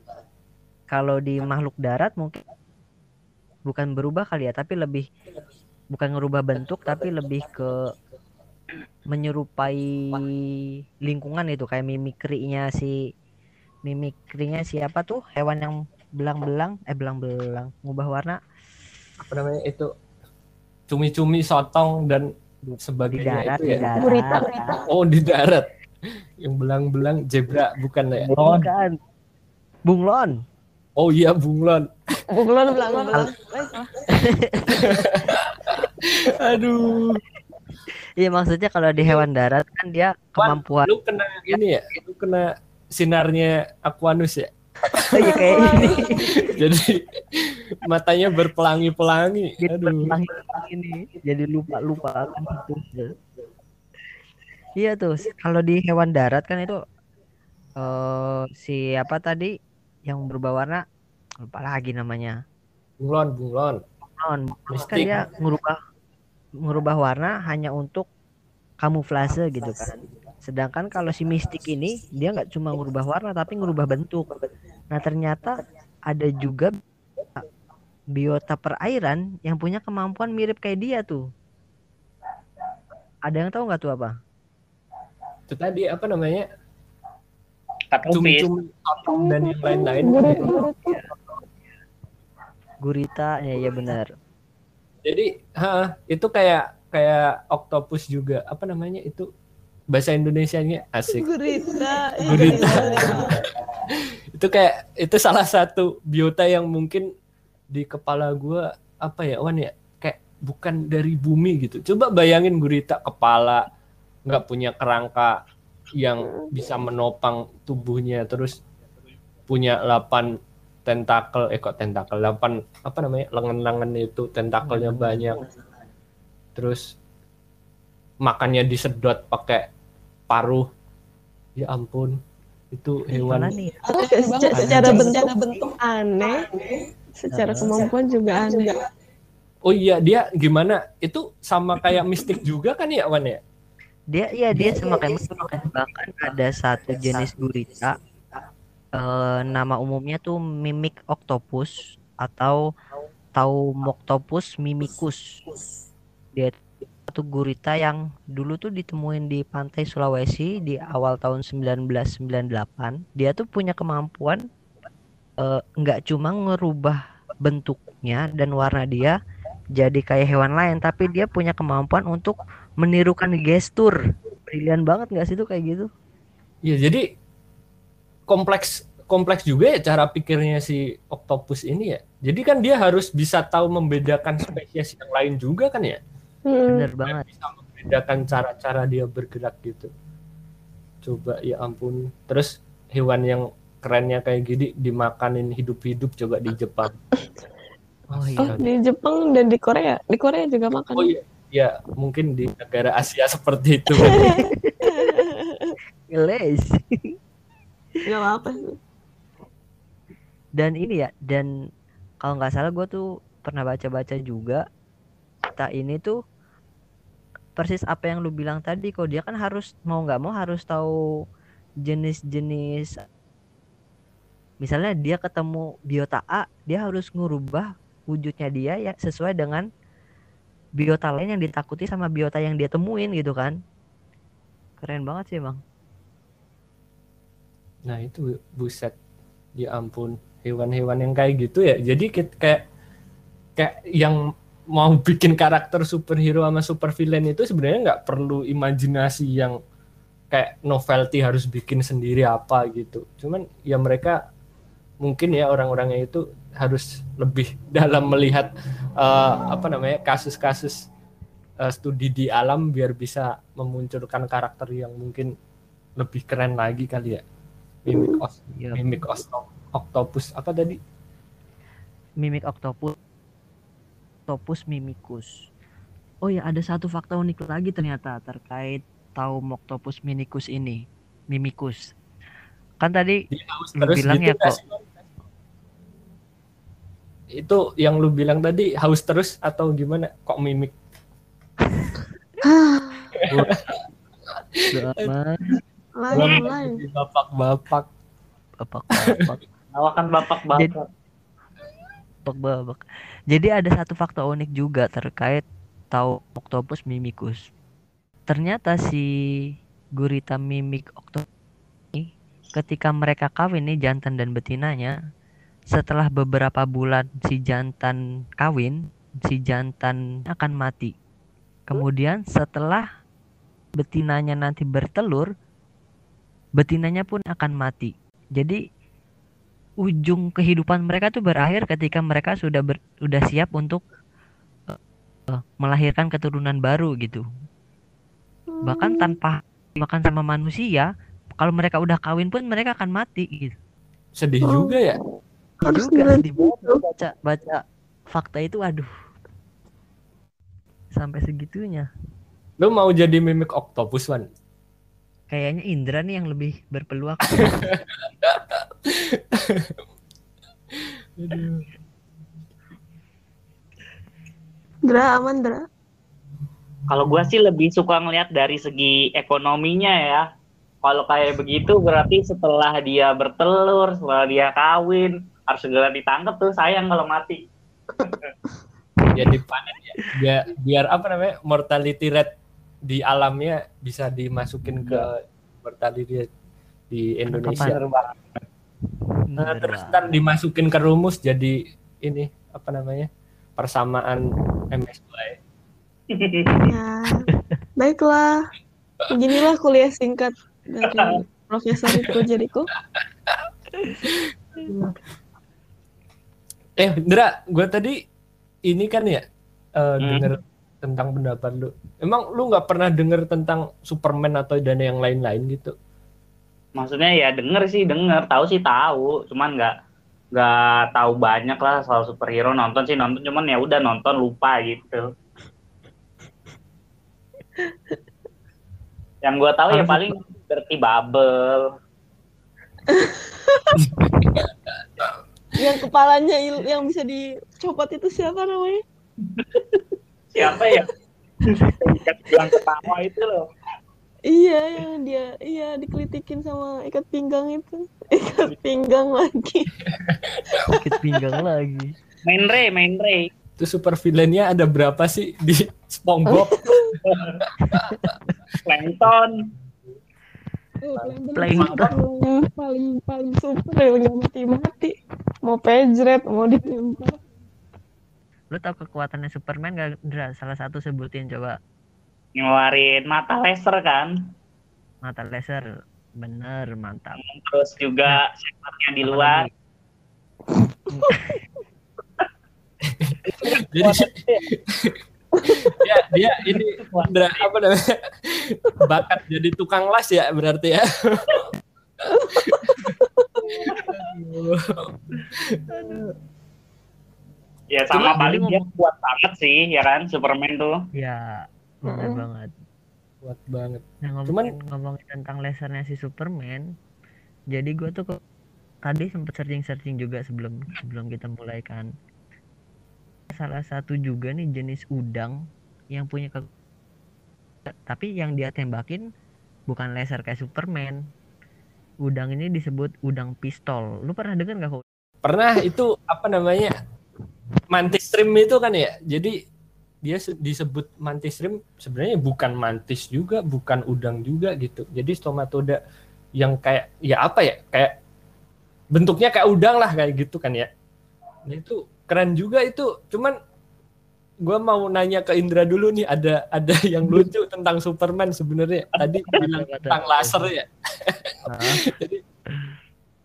Kalau di makhluk darat mungkin bukan berubah kali ya, tapi lebih bukan ngerubah bentuk tapi lebih ke menyerupai lingkungan itu kayak mimikrinya si mimikrinya siapa tuh hewan yang belang-belang eh belang-belang ngubah warna Apa namanya itu? Cumi-cumi, sotong dan di sebagainya darat itu di ya. darat Gurita. Oh, di darat. Yang belang-belang zebra bukan ya? bukan bunglon Oh iya, bunglon. Bunglon belang belang. Aduh. iya maksudnya kalau di hewan darat kan dia Wan, kemampuan lu kena ini ya? Lu kena sinarnya Aquanus ya? iya kayak ini Jadi matanya berpelangi-pelangi. jadi Aduh. berpelangi ini jadi lupa lupa akan itu iya tuh kalau di hewan darat kan itu eh siapa tadi yang berubah warna lupa lagi namanya Bunglon, bunglon. Non kan Mistik. dia ngubah ngubah warna hanya untuk kamuflase gitu kan sedangkan kalau si mistik ini dia nggak cuma ngubah warna tapi ngubah bentuk nah ternyata ada juga biota perairan yang punya kemampuan mirip kayak dia tuh ada yang tahu nggak tuh apa Itu tadi apa namanya? Sotong dan yang lain-lain. Gurit. Gurita ya ya benar Jadi, ha, itu kayak kayak oktopus juga. Apa namanya itu? Bahasa Indonesianya asik. Gurita. Gurita. itu kayak itu salah satu biota yang mungkin di kepala gua apa ya Wan ya kayak bukan dari bumi gitu coba bayangin gurita kepala nggak punya kerangka yang bisa menopang tubuhnya terus punya 8 tentakel eh kok tentakel? 8 apa namanya? Lengan-lengan itu tentakelnya banyak. Terus makannya disedot pakai paruh. Ya ampun itu Gimana hewan. nih? Secara, secara bentuk, bentuk aneh, secara kemampuan juga aneh. Oh iya dia gimana? Itu sama kayak mistik juga kan ya Wan ya? dia iya dia sama kayak mistik bahkan ada satu jenis gurita eh, nama umumnya tuh mimik octopus atau Taumoctopus mimicus. Dia satu gurita yang dulu tuh ditemuin di pantai Sulawesi di awal tahun 1998 dia tuh punya kemampuan eh, nggak cuma ngerubah bentuknya dan warna dia jadi kayak hewan lain tapi dia punya kemampuan untuk menirukan gestur. Brilian banget nggak sih tuh kayak gitu? Iya jadi kompleks kompleks juga ya cara pikirnya si octopus ini ya. Jadi kan dia harus bisa tahu membedakan spesies yang lain juga kan ya? Hmm. bener banget Bisa membedakan cara-cara dia bergerak gitu. Coba ya ampun. Terus hewan yang kerennya kayak gini dimakanin hidup-hidup coba di Jepang. Oh Oh, iya. di Jepang dan di Korea. Di Korea juga makan. Oh iya, ya mungkin di negara Asia seperti itu. Les. Gak apa-apa. Dan ini ya, dan kalau nggak salah gue tuh pernah baca-baca juga. Tak ini tuh persis apa yang lu bilang tadi. Kok dia kan harus mau nggak mau harus tahu jenis-jenis. Misalnya dia ketemu biota A, dia harus ngubah wujudnya dia ya sesuai dengan biota lain yang ditakuti sama biota yang dia temuin gitu kan. Keren banget sih bang. Nah itu buset, ya ampun hewan-hewan yang kayak gitu ya. Jadi kayak kayak yang mau bikin karakter superhero sama super villain itu sebenarnya nggak perlu imajinasi yang kayak novelty harus bikin sendiri apa gitu. Cuman ya mereka mungkin ya orang-orangnya itu harus lebih dalam melihat eh, apa namanya kasus-kasus eh, studi di alam biar bisa memunculkan karakter yang mungkin lebih keren lagi kali ya. Mimik os, Iya. mimik os, octopus apa tadi? mimik oktopus Octopus mimicus. Oh ya, ada satu fakta unik lagi ternyata terkait taum Octopus mimicus ini. Mimicus. Kan tadi Lu terus bilang gitu ya, kok. Itu yang lu bilang tadi haus terus atau gimana? Kok mimik? aman Lain, lain. Jadi Bapak-bapak. bapak bapak Lawakan bapak-bapak. babak babak. Jadi ada satu fakta unik juga terkait tahu Octopus mimicus. Ternyata si gurita mimik Octopus ini ketika mereka kawin nih jantan dan betinanya setelah beberapa bulan si jantan kawin si jantan akan mati. Kemudian setelah betinanya nanti bertelur betinanya pun akan mati. Jadi ujung kehidupan mereka tuh berakhir ketika mereka sudah ber, sudah siap untuk eh, melahirkan keturunan baru gitu. Bahkan tanpa makan sama manusia, kalau mereka udah kawin pun mereka akan mati gitu. Sedih Oh. juga ya. Dilanjut. sedih banget baca baca fakta itu aduh. Sampai segitunya. Lu mau jadi mimik octopus, Wan? Kayaknya Indra nih yang lebih berpeluang. Dra, aman, Dra. Kalau gua sih lebih suka ngelihat dari segi ekonominya ya. Kalau kayak begitu berarti setelah dia bertelur, setelah dia kawin, harus segera ditangkap tuh sayang kalau mati. Ya dipanen ya. Biar, biar apa namanya? Mortality rate di alamnya bisa dimasukin ke mortality rate di Indonesia. Nah, terus ntar dimasukin ke rumus jadi ini apa namanya? Persamaan MSY. Ya, baiklah. Beginilah kuliah singkat dari Profesor Riko Jeriko. Eh, Indra, gue tadi ini kan ya eh, Hmm. denger tentang pendapat lu. Emang lu nggak pernah denger tentang Superman atau dan yang lain-lain gitu? Maksudnya ya denger sih denger, tahu sih tahu, cuman nggak nggak tahu banyak lah soal superhero nonton sih nonton cuman ya udah nonton lupa gitu. Yang gua tahu ya paling berarti bubble. Yang kepalanya yang bisa dicopot itu siapa namanya? Siapa ya? Ikat bilang ketawa itu loh. Iya, yang dia iya dikelitikin sama ikat pinggang itu. Ikat pinggang lagi. Sakit pinggang lagi. Main Ray, main Ray. Itu super villainnya ada berapa sih di SpongeBob? Plankton. Plankton. Yang paling paling super yang mati mati. Mau pejret, mau dilempar. Lu tahu kekuatannya Superman gak, Indra? Salah satu sebutin coba. Ngeluarin mata laser kan. Mata laser. Bener, mantap. Terus juga sektornya di luar. Jadi dia dia ini Indra, apa namanya? Bakat jadi tukang las ya berarti ya. Ya sama Cuma paling dia ngomong- kuat banget sih, ya kan Superman tuh. Ya, bener Mm-mm. banget. Kuat banget. Nah, ngomongin, Cuman- ngomongin tentang lasernya si Superman, jadi gue tuh kok tadi sempet searching-searching juga sebelum sebelum kita mulai kan. Salah satu juga nih jenis udang yang punya ke tapi yang dia tembakin bukan laser kayak Superman. Udang ini disebut udang pistol. Lu pernah dengar nggak kok? Pernah itu apa namanya? Mantis shrimp itu kan ya. Jadi dia se- disebut mantis shrimp sebenarnya bukan mantis juga, bukan udang juga gitu. Jadi stomatoda yang kayak ya apa ya? Kayak bentuknya kayak udang lah kayak gitu kan ya. Nah, itu keren juga itu. Cuman gua mau nanya ke Indra dulu nih ada ada yang lucu tentang Superman sebenarnya. Tadi bilang tentang laser ya. Jadi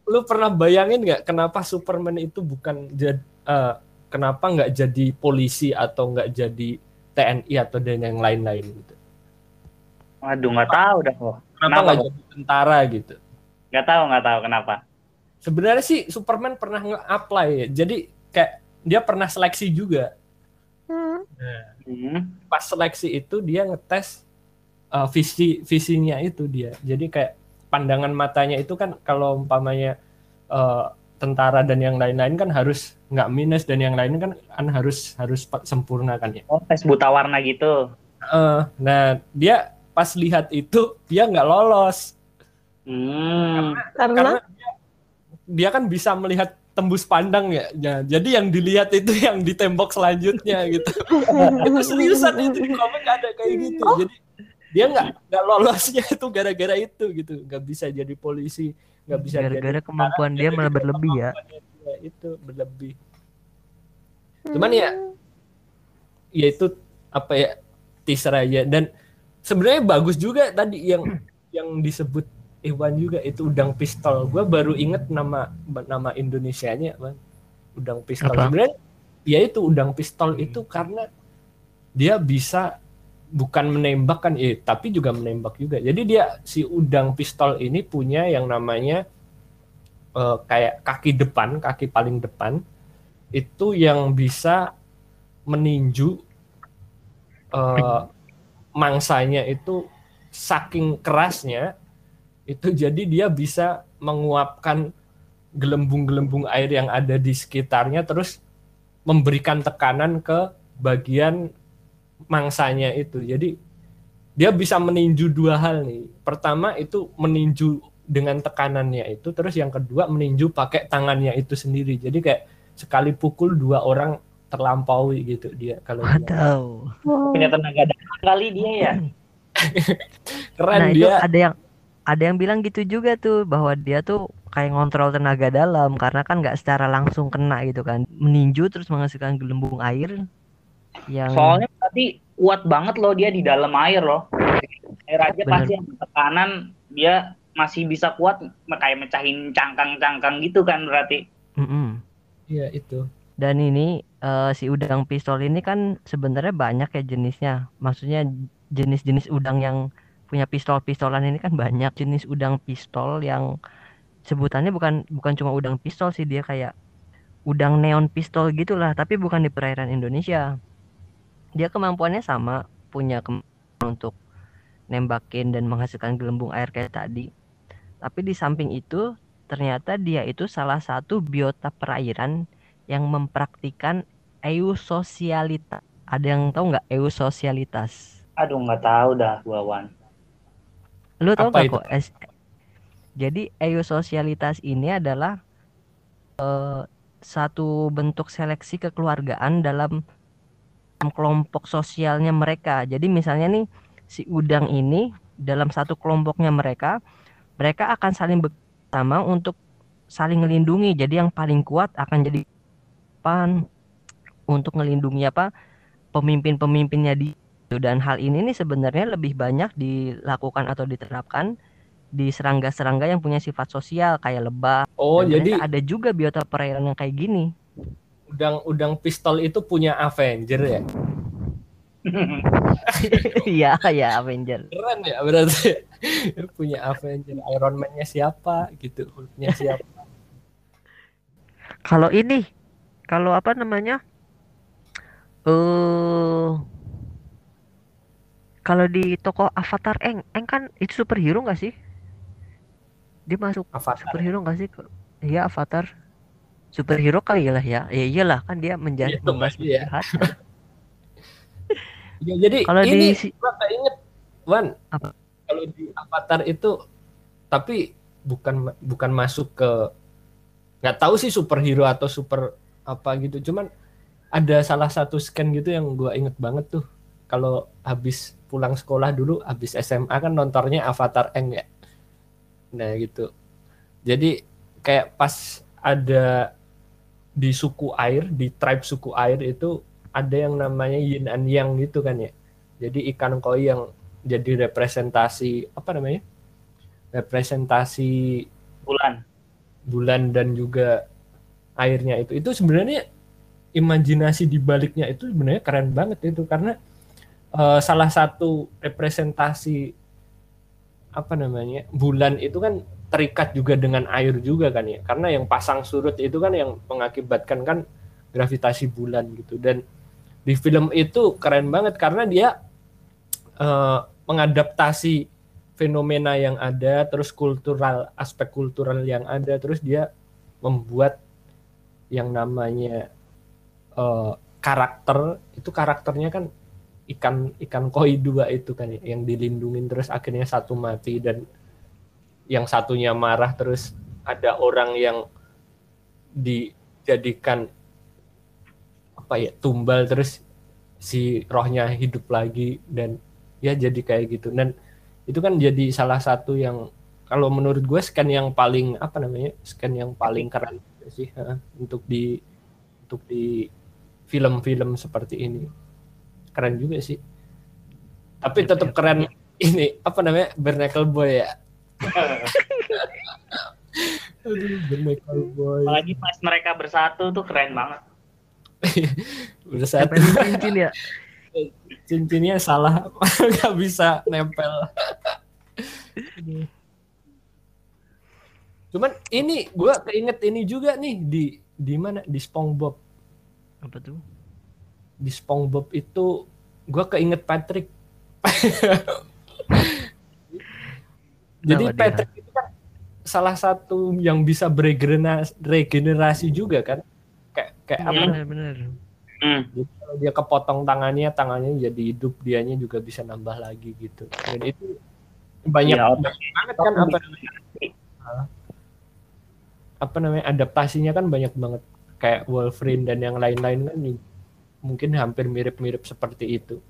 lu pernah bayangin nggak kenapa Superman itu bukan jadi kenapa nggak jadi polisi atau nggak jadi TNI atau dan yang lain-lain gitu? Waduh, nggak tahu dah kok. Kenapa nggak jadi tentara gitu? Nggak tahu, nggak tahu kenapa. Sebenarnya sih Superman pernah nge-apply ya. Jadi kayak dia pernah seleksi juga. Hmm. Hmm. Pas seleksi itu dia ngetes uh, visi visinya itu dia. Jadi kayak pandangan matanya itu kan kalau umpamanya uh, tentara dan yang lain-lain kan harus nggak minus dan yang lain kan kan harus harus sempurna kan ya. Oh, tes buta warna gitu. Eh, nah dia pas lihat itu dia nggak lolos Hmm. Karena karena dia, dia kan bisa melihat tembus pandang ya. Ya, jadi yang dilihat itu yang ditembok selanjutnya gitu. itu seriusan itu di komik ada kayak gitu. Jadi dia nggak nggak lolosnya itu gara-gara itu gitu. Nggak bisa jadi polisi, nggak bisa Gara-gara jadi kemampuan dia malah berlebih ya. dia itu berlebih. Cuman ya ya itu apa ya teaser aja dan sebenarnya bagus juga tadi yang yang disebut Iwan juga itu udang pistol. Gue baru inget nama nama Indonesianya, Bang. Udang pistol. Sebenarnya ya itu udang pistol itu karena dia bisa bukan menembak kan, eh tapi juga menembak juga. Jadi dia si udang pistol ini punya yang namanya eh, kayak kaki depan, kaki paling depan itu yang bisa meninju eh, mangsanya itu saking kerasnya itu jadi dia bisa menguapkan gelembung-gelembung air yang ada di sekitarnya terus memberikan tekanan ke bagian mangsanya itu. Jadi dia bisa meninju dua hal nih. Pertama itu meninju dengan tekanannya itu, terus yang kedua meninju pakai tangannya itu sendiri. Jadi kayak sekali pukul dua orang terlampaui gitu dia kalau dia. Waduh. Punya tenaga dalam kali dia ya. keren Nah, itu dia. ada yang ada yang bilang gitu juga tuh bahwa dia tuh kayak ngontrol tenaga dalam karena kan nggak secara langsung kena gitu kan. Meninju terus menghasilkan gelembung air yang Soalnya tadi kuat banget loh dia di dalam air loh. Air aja Bener. pasti tekanan dia masih bisa kuat kayak mecahin cangkang-cangkang gitu kan berarti. Iya itu. Dan ini eh, si udang pistol ini kan sebenarnya banyak ya jenisnya. Maksudnya jenis-jenis udang yang punya pistol-pistolan ini kan banyak jenis udang pistol yang sebutannya bukan bukan cuma udang pistol sih dia kayak udang neon pistol gitulah, tapi bukan di perairan Indonesia. Dia kemampuannya sama, punya kemampuan untuk nembakin dan menghasilkan gelembung air kayak tadi. Tapi di samping itu ternyata dia itu salah satu biota perairan yang mempraktikkan eusosialitas. Ada yang tahu nggak eusosialitas? Aduh nggak tahu dah gua Wan. Lu tahu Apa nggak kok? es- Jadi eusosialitas ini adalah eh, satu bentuk seleksi kekeluargaan dalam kelompok sosialnya mereka. Jadi misalnya nih si udang ini dalam satu kelompoknya mereka, mereka akan saling bersama untuk saling melindungi. Jadi yang paling kuat akan jadi pan untuk melindungi apa pemimpin-pemimpinnya di dan hal ini nih sebenarnya lebih banyak dilakukan atau diterapkan di serangga-serangga yang punya sifat sosial kayak lebah. Oh, Dan jadi ada juga biota perairan yang kayak gini. Udang-udang pistol itu punya Avenger ya? Iya, ya Avenger. Keren ya berarti. punya Avenger. Iron Man-nya siapa gitu, Hulk-nya siapa. Kalau ini, kalau apa namanya? Eh, kalau di toko Avatar Eng, Eng kan itu superhero nggak sih? Dia masuk Avatar. superhero nggak sih? Iya Avatar. Superhero kali lah ya. Ya iyalah kan dia menjadi Itu pasti ya. Ya, jadi Kalau di ini si- gua keinget Wan Apa? kalau di Avatar itu tapi bukan bukan masuk ke nggak tahu sih superhero atau super apa gitu cuman ada salah satu scan gitu yang gua inget banget tuh kalau habis pulang sekolah dulu habis SMA kan nontonnya Avatar Eng ya nah gitu jadi kayak pas ada di suku air di tribe suku air itu ada yang namanya yin and yang gitu kan ya. Jadi ikan koi yang jadi representasi apa namanya? Representasi bulan. bulan dan juga airnya itu. Itu sebenarnya imajinasi di baliknya itu sebenarnya keren banget itu. Karena eh, salah satu representasi apa namanya bulan itu kan terikat juga dengan air juga kan ya. Karena yang pasang surut itu kan yang mengakibatkan kan gravitasi bulan gitu. Dan di film itu keren banget karena dia eh, mengadaptasi fenomena yang ada terus kultural aspek kultural yang ada terus dia membuat yang namanya eh, karakter. Itu karakternya kan ikan ikan koi dua itu kan ya, yang dilindungin terus akhirnya satu mati dan yang satunya marah terus ada orang yang dijadikan apa ya tumbal terus si rohnya hidup lagi dan ya jadi kayak gitu. Dan itu kan jadi salah satu yang kalau menurut gue scan yang paling apa namanya scan yang paling keren sih ha, untuk di untuk di film-film seperti ini. Keren juga sih. Tapi tetap keren ini. apa namanya Bernacle Boy ya Aduh, Boy. Apalagi pas mereka bersatu tuh keren banget. Bersatu cincin ya. cincinnya salah nggak bisa nempel. Cuman ini gue keinget ini juga nih di di mana? Di SpongeBob. Apa tuh? di SpongeBob itu gue keinget Patrick jadi Kenapa dia? Patrick itu kan salah satu yang bisa beregenerasi regenerasi juga kan kayak kayak apa Hmm. Benar-benar. hmm. Jadi kalau dia kepotong tangannya, tangannya jadi hidup, dianya juga bisa nambah lagi gitu. Dan itu banyak, banyak banget kan apa namanya? Apa namanya adaptasinya kan banyak banget kayak Wolverine dan yang lain-lain kan mungkin hampir mirip-mirip seperti itu.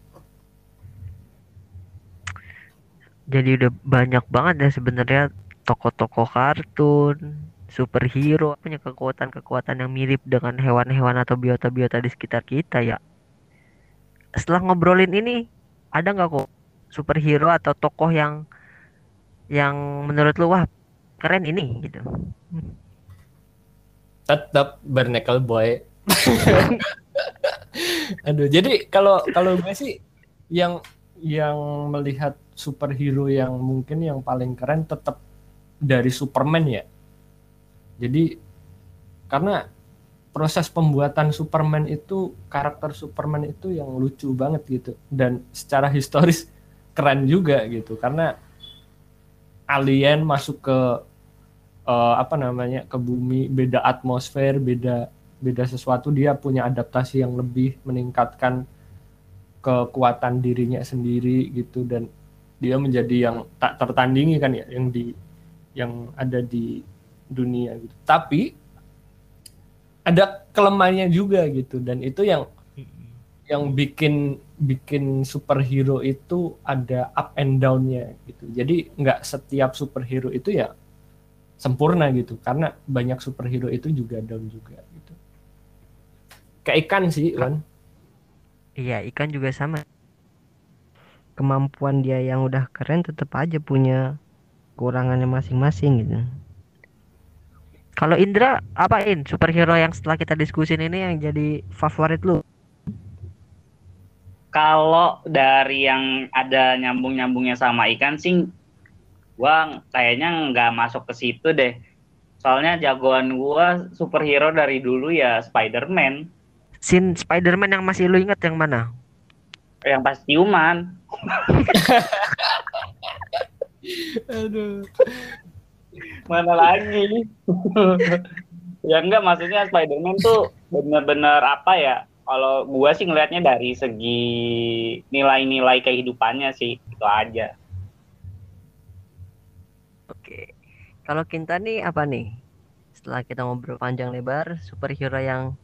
Jadi udah banyak banget ya sebenarnya tokoh-tokoh kartun, superhero punya kekuatan-kekuatan yang mirip dengan hewan-hewan atau biota-biota di sekitar kita ya. Setelah ngobrolin ini, ada nggak kok superhero atau tokoh yang yang menurut lu wah keren ini gitu. Tetap Barnacle Boy. Aduh, jadi kalau kalau gue sih yang yang melihat superhero yang mungkin yang paling keren tetap dari Superman ya. Jadi karena proses pembuatan Superman itu karakter Superman itu yang lucu banget gitu dan secara historis keren juga gitu karena alien masuk ke eh, apa namanya ke bumi beda atmosfer beda beda sesuatu dia punya adaptasi yang lebih meningkatkan kekuatan dirinya sendiri gitu dan dia menjadi yang tak tertandingi kan ya yang di yang ada di dunia gitu. Tapi ada kelemahannya juga gitu dan itu yang yang bikin bikin superhero itu ada up and down-nya gitu. Jadi nggak setiap superhero itu ya sempurna gitu karena banyak superhero itu juga down juga gitu. Kayak ikan sih kan Iya, ikan juga sama. Kemampuan dia yang udah keren tetap aja punya kekurangannya masing-masing gitu. Kalau Indra, apain superhero yang setelah kita diskusin ini yang jadi favorit lu? Kalau dari yang ada nyambung-nyambungnya sama ikan sih, gua kayaknya nggak masuk ke situ deh. Soalnya jagoan gua superhero dari dulu ya Spider-Man. Scene Spider-Man yang masih lu inget yang mana? Yang pas ciuman. Aduh. Mana lagi? ya enggak maksudnya Spider-Man tuh bener-bener apa ya? Kalau gua sih ngelihatnya dari segi nilai-nilai kehidupannya sih itu aja. Oke. Kalau Kinta nih apa nih? Setelah kita ngobrol panjang lebar, superhero yang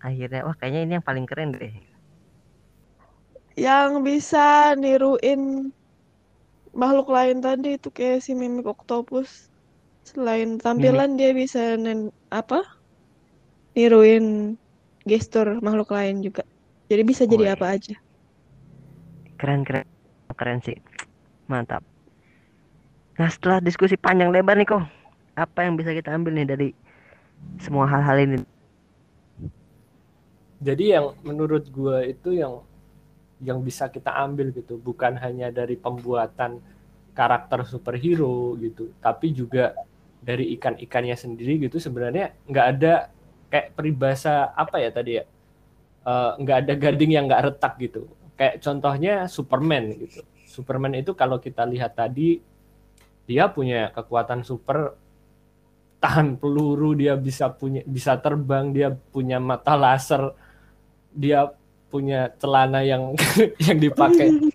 akhirnya wah kayaknya ini yang paling keren deh. Yang bisa niruin makhluk lain tadi itu kayak si mimik octopus. Selain tampilan dia bisa nen apa? Niruin gestur makhluk lain juga. Jadi bisa jadi Woi. apa aja. Keren keren keren sih. Mantap. Nah setelah diskusi panjang lebar nih kok, apa yang bisa kita ambil nih dari semua hal-hal ini? Jadi yang menurut gue itu yang yang bisa kita ambil gitu, bukan hanya dari pembuatan karakter superhero gitu, tapi juga dari ikan-ikannya sendiri gitu. Sebenarnya nggak ada kayak peribahasa apa ya tadi ya, Eh, nggak ada gading yang nggak retak gitu. Kayak contohnya Superman gitu. Superman itu kalau kita lihat tadi dia punya kekuatan super tahan peluru, dia bisa punya bisa terbang, dia punya mata laser, dia punya celana yang yang dipakai di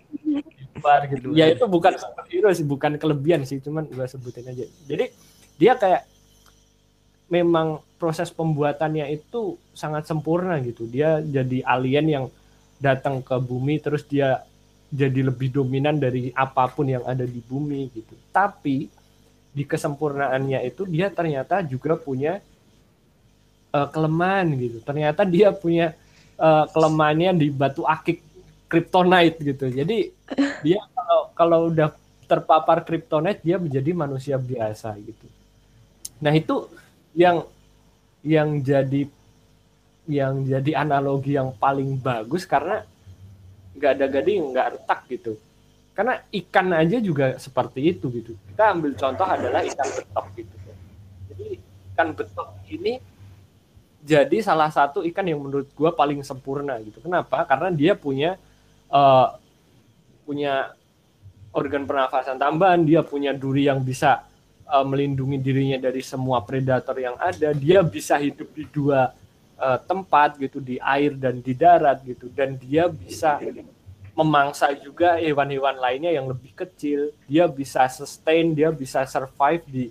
bar gitu. Ya itu bukan superhero sih, bukan kelebihan sih, cuman gua sebutin aja. Jadi dia kayak memang proses pembuatannya itu sangat sempurna gitu. Dia jadi alien yang datang ke bumi terus dia jadi lebih dominan dari apa pun yang ada di bumi gitu. Tapi di kesempurnaannya itu dia ternyata juga punya eh, kelemahan gitu. Ternyata dia punya eh, kelemahannya di batu akik kryptonite gitu. Jadi dia kalau kalau udah terpapar kryptonite dia menjadi manusia biasa gitu. Nah, itu yang yang jadi yang jadi analogi yang paling bagus karena nggak ada gading nggak retak gitu karena ikan aja juga seperti itu gitu kita ambil contoh adalah ikan betok gitu jadi ikan betok ini jadi salah satu ikan yang menurut gua paling sempurna gitu kenapa karena dia punya eh, punya organ pernafasan tambahan dia punya duri yang bisa uh, melindungi dirinya dari semua predator yang ada. Dia bisa hidup di dua uh, tempat gitu, di air dan di darat gitu. Dan dia bisa memangsa juga hewan-hewan lainnya yang lebih kecil. Dia bisa sustain, dia bisa survive di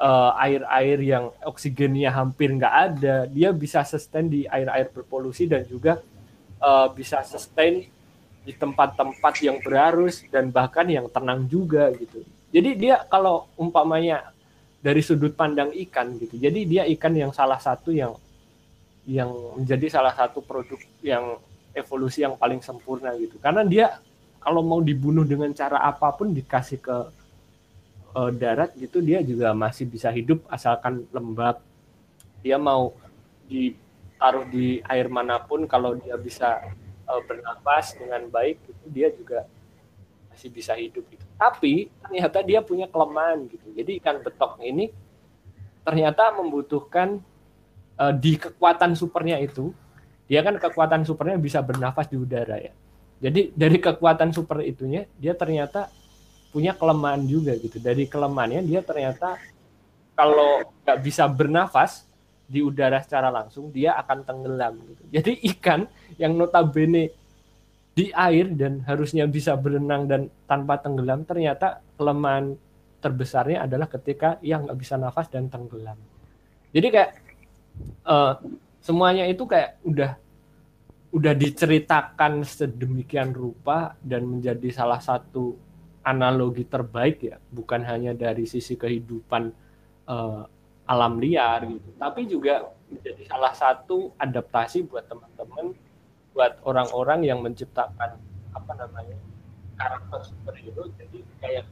uh, air-air yang oksigennya hampir nggak ada. Dia bisa sustain di air-air berpolusi dan juga uh, bisa sustain di tempat-tempat yang berarus dan bahkan yang tenang juga gitu. Jadi dia kalau umpamanya dari sudut pandang ikan gitu. Jadi dia ikan yang salah satu yang yang menjadi salah satu produk yang evolusi yang paling sempurna gitu. Karena dia kalau mau dibunuh dengan cara apa pun dikasih ke eh, darat gitu dia juga masih bisa hidup asalkan lembab. Dia mau ditaruh di air mana pun kalau dia bisa eh, bernapas dengan baik gitu dia juga masih bisa hidup gitu. Tapi ternyata dia punya kelemahan gitu. Jadi ikan betok ini ternyata membutuhkan eh, di kekuatan supernya itu, dia kan kekuatan supernya bisa bernafas di udara ya. Jadi dari kekuatan super itunya dia ternyata punya kelemahan juga gitu. Dari kelemahannya dia ternyata kalau nggak bisa bernafas di udara secara langsung dia akan tenggelam gitu. Jadi ikan yang notabene di air dan harusnya bisa berenang dan tanpa tenggelam ternyata kelemahan terbesarnya adalah ketika yang nggak bisa nafas dan tenggelam. Jadi kayak eh, semuanya itu kayak udah udah diceritakan sedemikian rupa dan menjadi salah satu analogi terbaik ya, bukan hanya dari sisi kehidupan eh, alam liar gitu, tapi juga menjadi salah satu adaptasi buat teman-teman buat orang-orang yang menciptakan apa namanya karakter superhero. Jadi kayak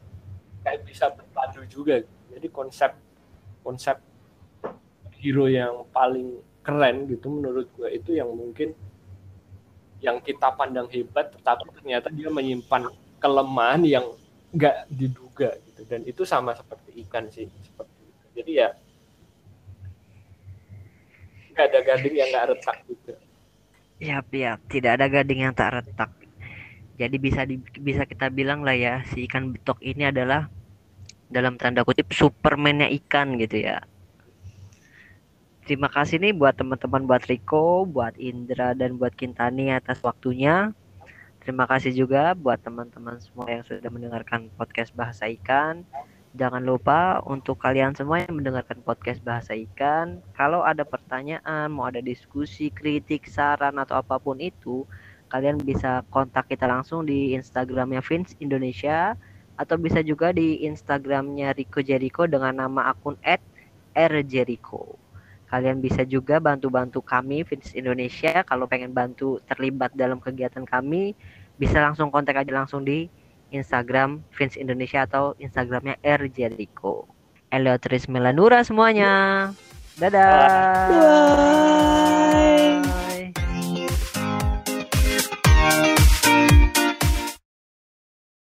kayak bisa berpadu juga jadi konsep konsep hero yang paling keren gitu menurut gue itu yang mungkin yang kita pandang hebat tetapi ternyata dia menyimpan kelemahan yang nggak diduga gitu dan itu sama seperti ikan sih seperti itu jadi ya ada gading yang nggak retak gitu. Yap, yap, tidak ada gading yang tak retak. Jadi bisa di, bisa kita bilang lah ya, si ikan betok ini adalah dalam tanda kutip supermannya ikan gitu ya. Terima kasih nih buat teman-teman buat Riko, buat Indra dan buat Kintani atas waktunya. Terima kasih juga buat teman-teman semua yang sudah mendengarkan podcast Bahasa Ikan. Jangan lupa untuk kalian semua yang mendengarkan podcast Bahasa Ikan, kalau ada pertanyaan, mau ada diskusi, kritik, saran atau apa pun itu, kalian bisa kontak kita langsung di Instagramnya Vince Indonesia atau bisa juga di Instagramnya Rico Jericho dengan nama akun @rjericho. Kalian bisa juga bantu-bantu kami Vince Indonesia kalau pengen bantu terlibat dalam kegiatan kami bisa langsung kontak aja langsung di Instagram Vince Indonesia atau Instagramnya R Jericho. Elioteris Melanura semuanya. Dadah. Bye.